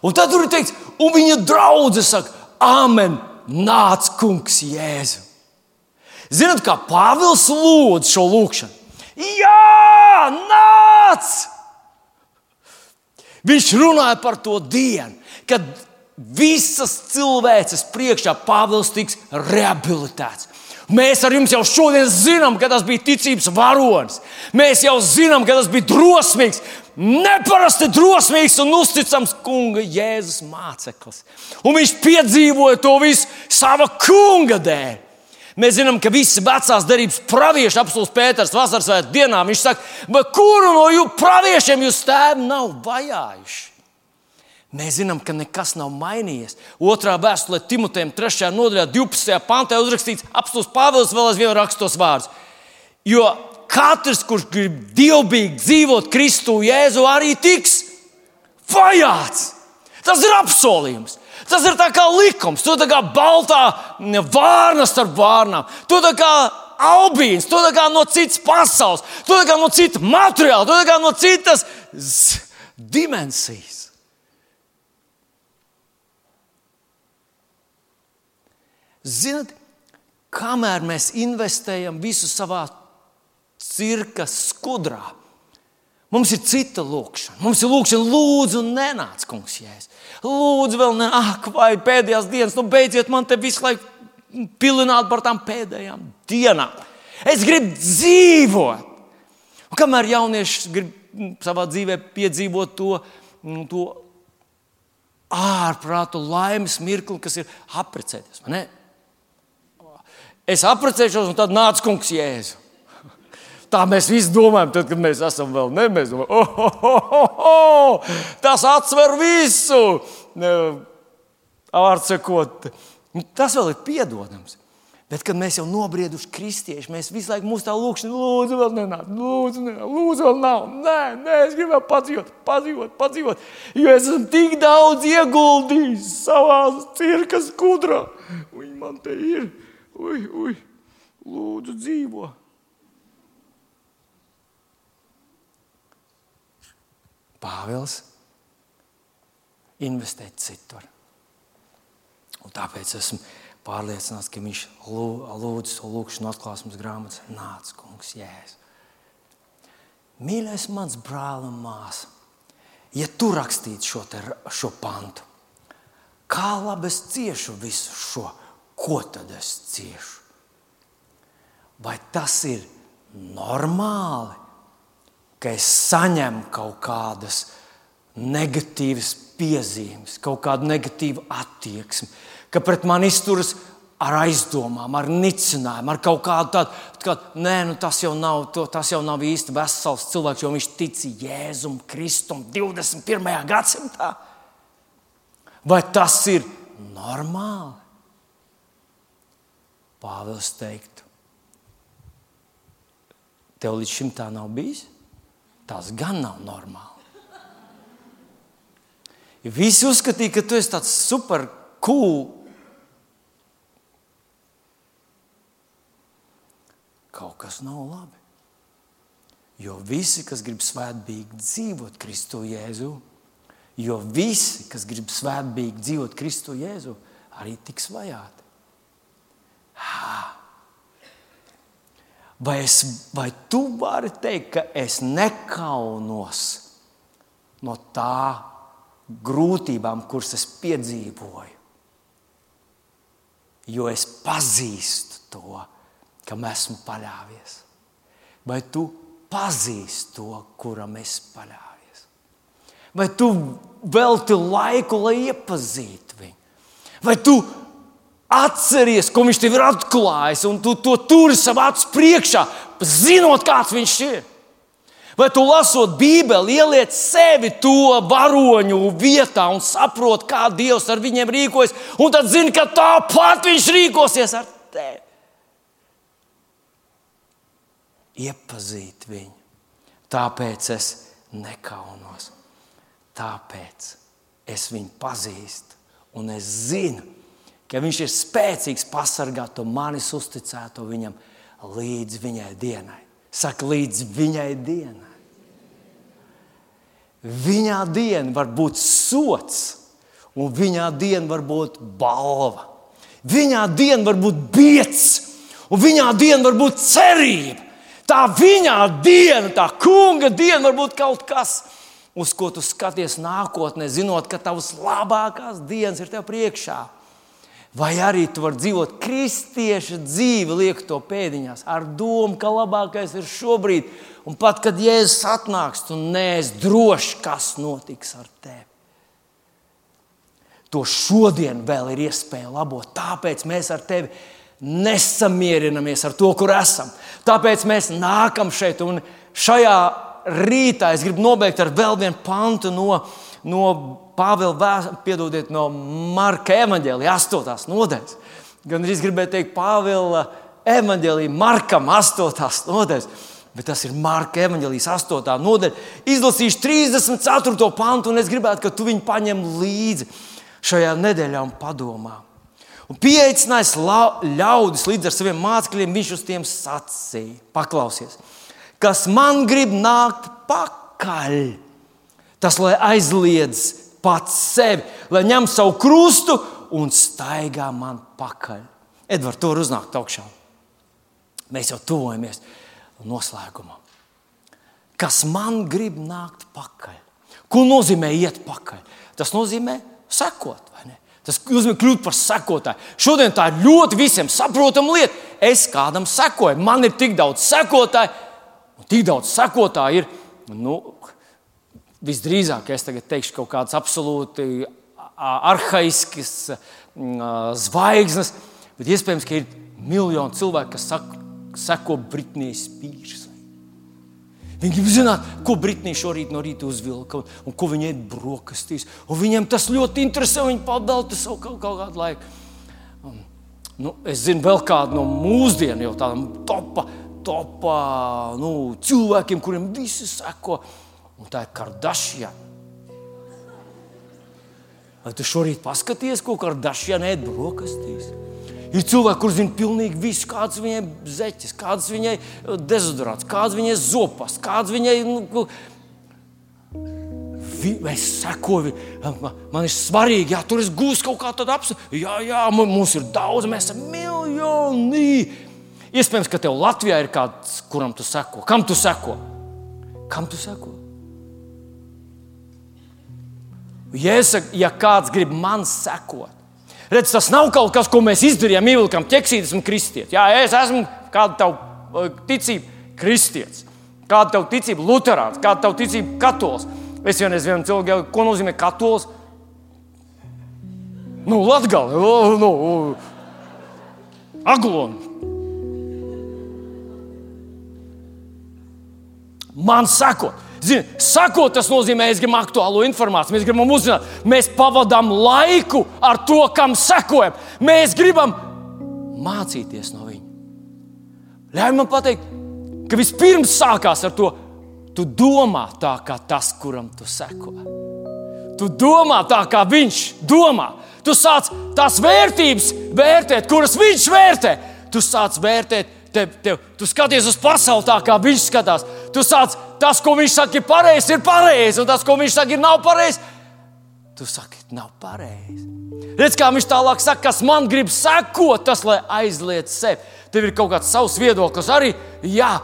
Un tad tur ir teikts, un viņa draudzene saka, Āmen, nāc, kungs, Jēzu. Zinat, kā Pāvils lūdz šo lūgšanu? Jā, nāc! Viņš runāja par to dienu, kad visas cilvēces priekšā Pāvils tiks rehabilitēts. Mēs ar jums jau šodien zinām, ka tas bija ticības varonis. Mēs jau zinām, ka tas bija drosmīgs, neparasti drosmīgs un uzticams kunga Jēzus māceklis. Un viņš piedzīvoja to visu sava kunga dēļ. Mēs zinām, ka visi vecās derības pravieši, apelsīns Pēters, vasaras dienā, viņš saka, kuru no jūsu praviešiem jūs tēvi nav vajājuši? Mēs zinām, ka nekas nav mainījies. Otrā vēstulē Timotejam, 3. nodaļā, 12. pantā uzrakstīts, apstults Pāvils vēl aizvien rakstos vārdus. Jo katrs, kurš grib dievbijīgi dzīvot Kristu Jēzu, arī tiks vajāts. Tas ir apsolījums. Tas ir kā likums. Tu kā baltā vārna starp vārnām. Tu kā albīns, tu kā no citas pasaules, tu kā no citas materiāla, tu kā no citas dimensijas. Ziniet, kamēr mēs investējam visu savā cirka skudrā, mums ir cita lūkšana. Mums ir lūkšana, lūdzu, nenāc, kungs, jēs. Lūdzu, vēl ne, ak, vai pēdējās dienas, nu beidziet man te visu laiku pilināt par tām pēdējām dienām. Es gribu dzīvot. Un kamēr jaunieši grib savā dzīvē piedzīvot to, to ārprātu laimes mirkli, kas ir apprecēties. Es apprecēšos, un tad nāca kungs Jēzu. Tā mēs visi domājam, tad, kad mēs esam vēl ne. Mēs domājam, oh, oh, oh, oh, tas atsver visu. Vārds sakot, Nu, tas vēl ir piedodams. Bet, kad mēs jau nobrieduši kristieši, mēs visu laiku mūsu tā lūkšana, lūdzu, vēl nenāk, lūdzu, nenāk, lūdzu, vēl nav. Nē, nē, es gribēju padzīvot, padzīvot, padzīvot. Jo es esmu tik daudz ieguldījis savā cirkas kudrā. Viņi man te ir. Ui, ui, lūdzu, dzīvo. Pāvils investē citur. Un tāpēc esmu pārliecināts, ka viņš lūdz to lūgšanu atklāsmes grāmatas. Nāc, kungs, jēs. Mīļais, mans brāl un māsa, ja tu rakstītu šo, te, šo pantu, kā labi es ciešu visu šo, ko tad es ciešu? Vai tas ir normāli, ka es saņemu kaut kādas negatīvas piezīmes, kaut kādu negatīvu attieksmi, ka pret mani izturas ar aizdomām, ar nicinājumu, ar kaut kādu tādu, ka nē, nu tas, jau nav, to, tas jau nav īsti vesels cilvēks, jo viņš tic Jēzum Kristum 21. gadsimtā. Vai tas ir normāli? Pāvils teiktu, tev līdz šim tā nav bijis? Tas gan nav normāli. Visi uzskatīja, ka tu esi tāds super cool kaut kas nav labi. Jo visi, kas grib svētbīgi dzīvot Kristu Jēzu, jo visi, kas grib svētbīgi dzīvot Kristu Jēzu, arī tiks vajāti. Vai, es, vai tu vari teikt, ka es nekaunos no tā grūtībām, kuras es piedzīvoju? Jo es pazīstu to, kam esmu paļāvies? Vai tu pazīsti to, kuram es paļāvies? Vai tu velti laiku, lai iepazītu viņu? Vai tu atceries, ko viņš tev ir atklājis, un tu to turi savā acu priekšā, zinot, kāds viņš ir? Vai tu lasot Bībeli, ieliec sevi to varoņu vietā un saproti, kā Dievs ar viņiem rīkojas, un tad zini, ka tāpat viņš rīkosies ar tevi? iepazīt viņu. Tāpēc es nekaunos. Tāpēc es viņu pazīstu un es zinu, ka viņš ir spēcīgs pasargāt manis uzticēto viņam līdz viņai dienai. Saka, līdz viņai dienai. Viņā diena var būt sots, un viņā diena var būt balva. Viņā diena var būt biets, un viņā diena var būt cerība. Tā viņa diena, tā kunga diena var būt kaut kas, uz ko tu skaties nākotnē, zinot, ka tavas labākās dienas ir tev priekšā. Vai arī tu vari dzīvot kristieša dzīvi, liek to pēdiņās, ar domu, ka labākais ir šobrīd. Un pat kad Jēzus atnāks, tu neesi drošs, kas notiks ar tevi. To šodien vēl ir iespēja labot. Tāpēc mēs ar tevi nesamierinamies ar to, kur esam. Tāpēc mēs nākam šeit, un šajā rītā es gribu nobeigt ar vēl vienu pantu no, no Pāvila, piedodiet, no Marka evanģēlija 8. nodaļas. Gan arī gribēju teikt, Pāvila evanģēlija Markam 8. nodaļas. Bet tas ir Marka evanģēlijas 8. nodaļa. Izlasīšu 34. pantu, un es gribētu, ka tu viņu paņem līdzi šajā nedēļā un padomā. Un pieaicinājis ļaudis līdz ar saviem mācekļiem, viņš uz tiem sacīja: Paklausies, kas man grib nākt pakaļ, tas lai aizliedz pats sevi, lai ņem savu krustu un staigā man pakaļ. Edvards, tur uznākt augšā. Mēs jau tuvojamies noslēgumam. Kas man grib nākt pakaļ? Ko nozīmē iet pakaļ? Tas nozīmē sekot. Tas nozīmē kļūt par sekotāju. Šodien tā ir ļoti visiem saprotama lieta. Es kādam sekoju, man ir tik daudz sekotāju, un tik daudz sekotāju ir. Nu, visdrīzāk es teikšu kaut kādas absolūti arhaiskas zvaigznes, bet iespējams, ka ir miljoni cilvēku, kas saka, seko Britnijas Spīrs. Viņi grib zināt, ko Britānija šorīt no rīta uzvilka un, un ko viņi ēd brokastīs. Un viņiem tas ļoti interesē, viņi pavelta savu kaut, kaut kādu laiku. nu, es zinu vēl kādu no mūsdienu jau tādām topā, topā nu, cilvēkiem, kuriem visi seko, un tā ir Kardashian. Vai tu šorīt paskaties, ko Kardashian ēd brokastīs? Ir cilvēki, kuriem zina pilnīgi visu, kāds viņai zeķis, kāds viņai dezodorants, kāds viņai zopas, kāds viņai. Nu, Es sekoju, man ir svarīgi, ja tur es gūstu kaut kādu apziņu. Jā, jā, mums ir daudz, mēs esam miljoni. Iespējams, ka tev Latvijā ir kāds, kuram tu seko. Kam tu seko? Kam tu seko? Ja, es, ja kāds grib man sekot, redz, tas nav kaut kas, ko mēs izdarījām, ievilkām ķeksītis un kristietis. Jā, es esmu kāda tavu eh, ticība, kristietis, kāda tavu ticība, luterāns, kāda tavu ticība, katolis. Es jau nezinu, cilvēku, ko nozīmē katolis. Nu, Latvijas, nu, Aglons. Man sakot, Zini, sakot, tas nozīmē, mēs gribam aktuālo informāciju, mēs gribam uzzināt, mēs pavadām laiku ar to, kam sekojam. Mēs gribam mācīties no viņa. Ļauj man pateikt, ka vispirms sākās ar to, tu domā tā, kā tas, kuram tu seko. Tu domā tā, kā viņš domā. Tu sāc tās vērtības vērtēt, kuras viņš vērtē. Tu sāc vērtēt tev, tev, tu skaties uz pasauli tā, kā viņš skatās. Tu sāc, tas, ko viņš saka, ir pareizi, ir pareizi, un tas, ko viņš saka, ir nav pareizi. Tu saki, nav pareizi. Redz, kā viņš tālāk saka, kas man grib sekot, tas lai aizliet sevi. Tev ir kaut kāds savs viedoklis arī. Jā.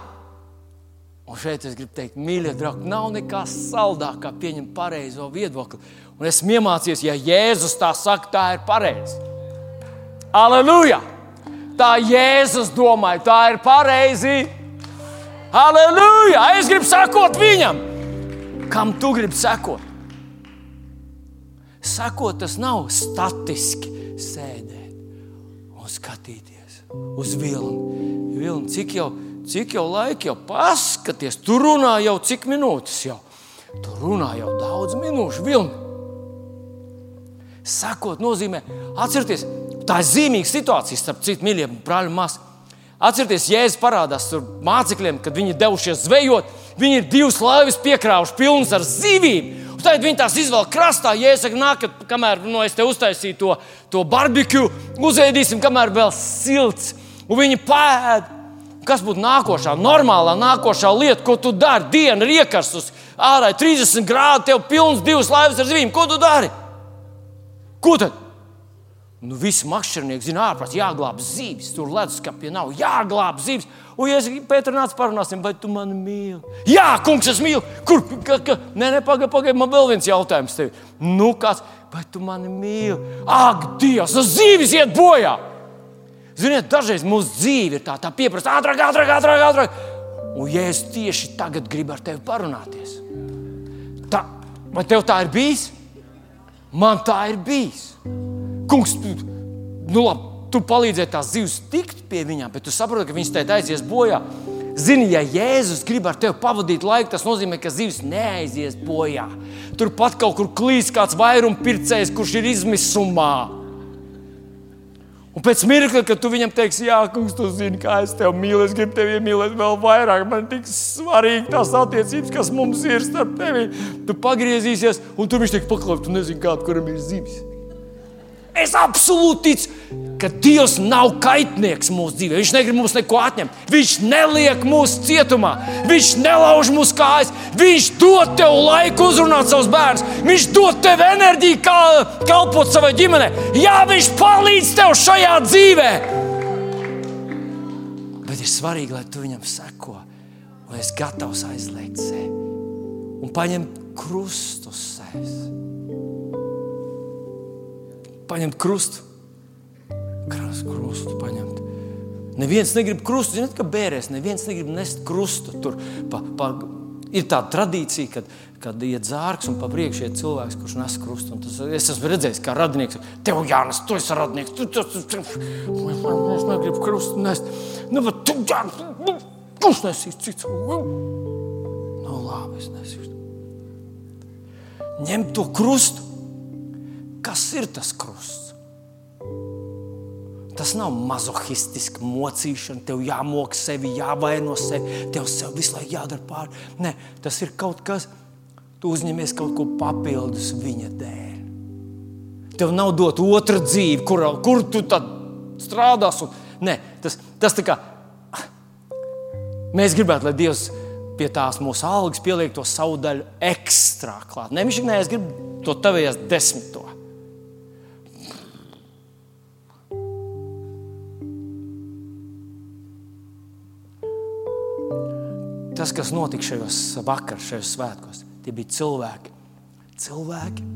Un šeit es gribu teikt, mīļie draugi, nav nekā saldākā kā pieņemt pareizo viedokli. Un esmu iemācījies, ja Jēzus tā saka, tā ir pareizi. Aleluja! Tā Jēzus domāja, tā ir pareizi. Halleluja! Es gribu sekot viņam. Kam tu gribi sekot? Sekot tas nav statiski sēdēt un skatīties uz vilni. vilni cik, jau, cik jau laika jau paskaties, tur runā jau cik minūtes jau. Tur runā jau daudz minūšu vilni. Sakot nozīmē, atcerieties, Tā ir zīmīga situācija starp citu mīļiem brāļiem māsām. Atcerieties, Jēzus parādās tur mācekļiem, kad viņi devušies zvejot. Viņi ir divas laivas piekrāvuši, pilnas ar zivīm. Tad viņi tās izvēl krastā. Ja es saku, nākat, kamēr no, es te uztaisīju to, to barbekju, uzēdīsim, kamēr vēl silts. Un viņi pēd. Kas būtu nākošā, normālā nākošā lieta, ko tu dari? Diena ir iekarsus, ārā ir 30 grādi, tev pilns divas laivas ar zivīm. Ko tu dari? Ko tad? Nu, visi makšķernieki zina, ārprāt, jāglābj zīves. Tur leduskapī nav jāglābj zīves. Un, ja es Pēteru nācu parunāsim, vai tu mani mīli? Jā, kungs, es mīlu. Kur? Ka, ka? Nē, nē, pagaidi, pagaidi, man vēl viens jautājums tev. Nu, kāds, vai tu mani mīli? Ak, Dievs, tas zīves iet bojā! Ziniet, dažreiz mūsu dzīve ir tā, tā pieprasa ātrāk, ātrāk, ātrāk, ātrāk. Un, ja es tieši tagad gribu ar tevi parunāties, tā, vai tev tā ir bijis? Man tā ir bijis. Kungs, nu labi, tu palīdzēji tās zivs tikt pie viņām, bet tu saproti, ka viņas te aizies bojā. Zini, ja Jēzus grib ar tevi pavadīt laiku, tas nozīmē, ka zivs neaizies bojā. Turpat kaut kur klīs kāds vairumpircējs, kurš ir izmisumā. Un pēc mirkļa, kad tu viņam teiksi, Jā, kungs, tu zini, kā es tevi mīlu, es gribu tevi iemīlēt vēl vairāk. Man tik svarīgi tās attiecības, kas mums ir starp tevi. Tu pagriezīsies, un tu viņš teiks, paklaus, tu nezini, kāda kuram ir zivis. Es absolūti ticu, ka Dievs nav kaitnieks mūsu dzīvē. Viņš negrib mums neko atņemt. Viņš neliek mūsu cietumā, Viņš nelauž mūsu kājas. Viņš dod tev laiku uzrunāt savus bērnus. Viņš dod tev enerģiju, kā kalpot savai ģimenei. Jā, Viņš palīdz tev šajā dzīvē. Bet ir svarīgi, lai tu viņam seko, lai es gatavs aizliegt sevi un paņemt krustu sevis paņemt krustu. Krustu, krustu paņemt. Neviens negrib krustu, zinot, ka bērēs, neviens negrib nest krustu. Tur pa, pa, ir tāda tradīcija, kad, kad iet zārks un pa priekšu iet cilvēks, kurš nes krustu. Tas, es esmu redzējis, kā radinieks, tev jānes, tu esi radinieks, tu, tu, tu, tu. Es negribu krustu nest. Nu, bet tu, jā, nu, kurš nesīs cits? Nu, labi, es nesīšu. Ņem to krustu Kas ir tas krusts? Tas nav mazohistiski mocīšana, tev jāmok sevi, jāvaino sevi, tev sev visu laiku jādara pāri. Nē, tas ir kaut kas, tu uzņemies kaut ko papildus viņa dēļ. Tev nav dot otra dzīve, kur, kur tu tad strādāsi. Nē, tas, tas tā kā mēs gribētu, lai Dievs pie tās mūsu algas pieliek to savu daļu ekstrā klāt. Nē, viņš ir, nē, es gribu to tavējās desmito. Tas, kas notika šajos vakaros, šajos svētkos, tie bija cilvēki, cilvēki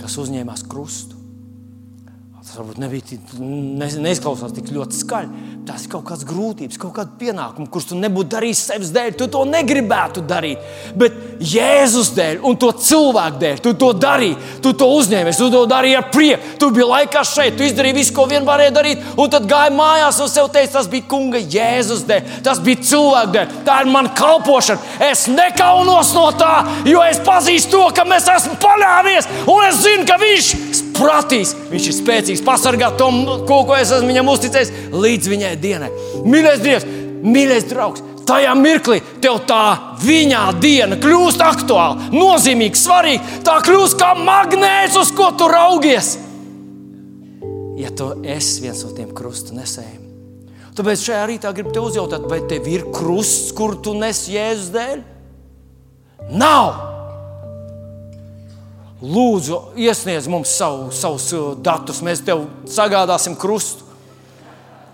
kas uzņēmās krustu Tas varbūt nebija, ne, neizklausās tik ļoti skaļi. Tas ir kaut kāds grūtības, kaut kāda pienākuma, kurus tu nebūtu darījis sevis dēļ. Tu to negribētu darīt. Bet Jēzus dēļ un to cilvēku dēļ tu to darīji. Tu to uzņēmies, tu to darīji ar prieku. Tu biji laikā šeit, tu izdarīji visu, ko vien varēji darīt. Un tad gāji mājās un sev teici, tas bija kunga Jēzus dēļ, tas bija cilvēku dēļ. Tā ir mana kalpošana. Es nekaunos no tā, jo es pazīstu to, ka mēs esam paļāvies un es zinu, ka viņš pratīs, viņš ir spēcīgs pasargāt to, ko, es esmu viņam uzticējis, līdz viņai dienai. Mīļais Dievs, mīļais draugs! Tajā mirklī tev tā viņa diena kļūst aktuāla, nozīmīga, svarīga. Tā kļūst kā magnēts, uz ko tu raugies. Ja tu esi viens no tiem krustu nesējiem, tāpēc šajā rītā gribu te uzjautāt, vai tev ir krusts, kur tu nes Jēzus dēļ? Nav! Lūdzu, iesniedz mums savu, savus uh, datus, mēs tev sagādāsim krustu.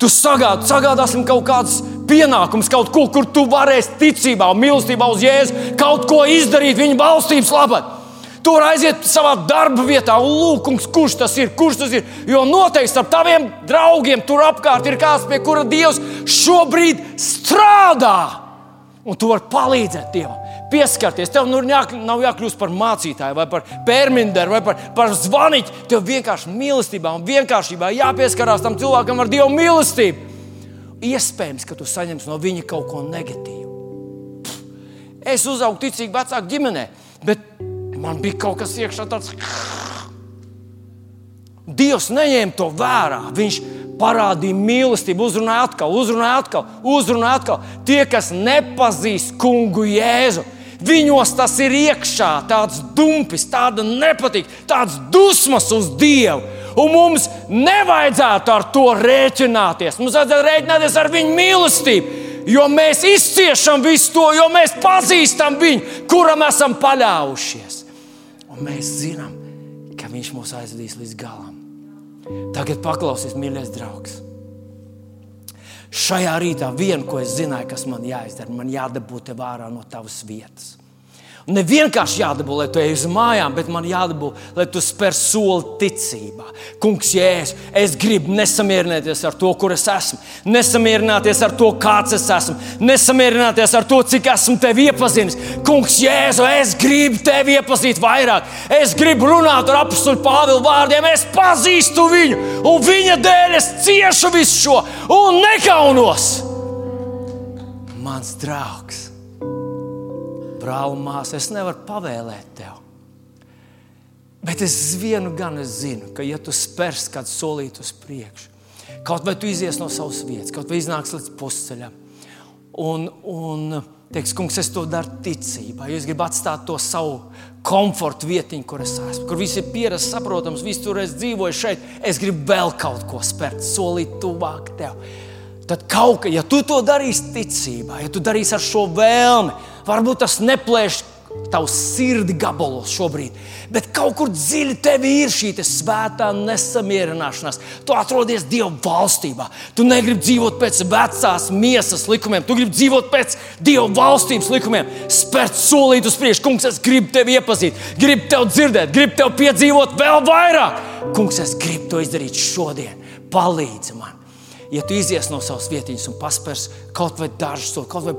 Tu sagād, sagādāsim kaut kādus pienākumus, kaut ko, kur tu varēsi ticībā mīlestībā uz Jēzu kaut ko izdarīt viņa valstības labā. Tur aiziet savā darba vietā un lūk, kurš tas ir, kurš tas ir. Jo noteikti ar taviem draugiem tur apkārt ir kāds, pie kura Dievs šobrīd strādā. Un tu vari palīdzēt Dievam pieskarties. Tev nu jā, nav jākļūst par mācītāju, vai par pērminderu, vai par, par zvaniķu. Tev vienkārši mīlestībā un vienkāršībā jāpieskarās tam cilvēkam ar Dieva mīlestību. Iespējams, ka tu saņemsi no viņa kaut ko negatīvu. Es uzaugu ticīgi vecāku ģimenē, bet man bija kaut kas iekšā tāds. Dievs neņēma to vērā. Viņš parādīja mīlestību, uzrunāja atkal, uzrunāja atkal, uzrunāja atkal. Tie, kas nepazīst kungu Jēzu, Viņos tas ir iekšā, tāds dumpis, tāda nepatīk, tāds dusmas uz Dievu. Un mums nevajadzētu ar to rēķināties. Mums vajadzētu rēķināties ar viņu mīlestību. Jo mēs izciešam visu to, jo mēs pazīstam viņu, kuram esam paļāvušies. Un mēs zinām, ka viņš mūs aizvedīs līdz galam. Tagad paklausies, mīļais draugs. Šajā rītā viena, ko es zināju, kas man jāizdara, man jādabū te vārā no tavas vietas. Un ne vienkārši jādabū, lai tu ej uz mājām, bet man jādabū, lai tu spēr soli ticībā. Kungs, Jēzus, es gribu nesamierināties ar to, kur es esmu, nesamierināties ar to, kāds es esmu, nesamierināties ar to, cik esmu tevi iepazinis. Kungs, Jēzu, es gribu tevi iepazīt vairāk. Es gribu runāt ar apakstu Pāvilu vārdiem, es pazīstu viņu, un viņa dēļ es ciešu visu šo un nekaunos. Mans draugs! Brāl, māsa, es nevaru pavēlēt tev. Bet es vienu gan es zinu, ka, ja tu spērs kādu solītu uz priekšu, kaut vai tu izies no savas vietas, kaut vai iznāks līdz pusceļam, un, un teiks, kungs, es to daru ticībā, es gribu atstāt to savu komforta vietiņu, kur es esmu, kur viss ir pierasts, saprotams, viss tur es dzīvoju šeit. Es gribu vēl kaut ko spērt, solīt tuvāk tev. Tad kaut kā, ja tu to darīsi ticībā, ja tu darīsi ar šo vēlmi, Varbūt tas neplēš tavu sirdi gabalos šobrīd, bet kaut kur dziļi tevī ir šī te svētā nesamierināšanās. Tu atrodies Dieva valstībā. Tu negribi dzīvot pēc vecās miesas likumiem, tu gribi dzīvot pēc Dieva valstības likumiem. Spērt solīt uz priekšu, kungs, es gribu tevi iepazīt, gribu tevi dzirdēt, gribu tevi piedzīvot vēl vairāk. Kungs, es gribu to izdarīt šodien. Palīdzi man! Ja tu izies no savas vietiņas un paspērs kaut vai dažus kaut vai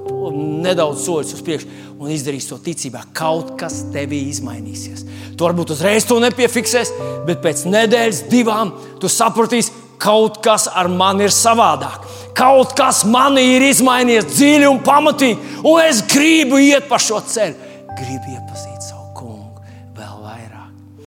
nedaudz soļus uz priekšu un izdarīs to ticībā, kaut kas tevī izmainīsies. Tu varbūt uzreiz to nepiefiksēs, bet pēc nedēļas, divām, tu sapratīsi, kaut kas ar mani ir savādāk. Kaut kas manī ir izmainījies dziļi un pamatīgi, un es gribu iet pa šo ceļu. Gribu iet